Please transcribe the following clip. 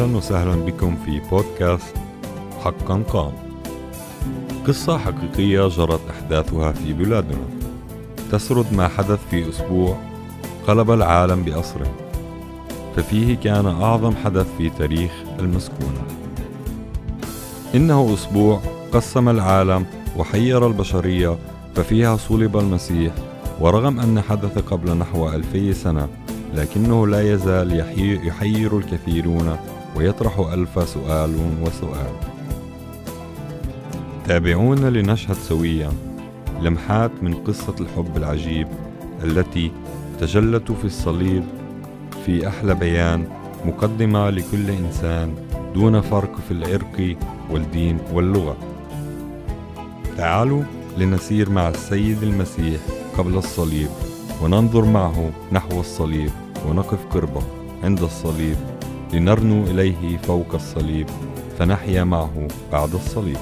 أهلا وسهلا بكم في بودكاست حقا قام. قصة حقيقية جرت أحداثها في بلادنا. تسرد ما حدث في أسبوع قلب العالم بأسره. ففيه كان أعظم حدث في تاريخ المسكونة. إنه أسبوع قسم العالم وحير البشرية ففيها صلب المسيح ورغم أن حدث قبل نحو ألفي سنة لكنه لا يزال يحير الكثيرون ويطرح ألف سؤال وسؤال. تابعونا لنشهد سويا لمحات من قصة الحب العجيب التي تجلت في الصليب في أحلى بيان مقدمة لكل إنسان دون فرق في العرق والدين واللغة. تعالوا لنسير مع السيد المسيح قبل الصليب وننظر معه نحو الصليب ونقف قربه عند الصليب. لنرنو إليه فوق الصليب فنحيا معه بعد الصليب.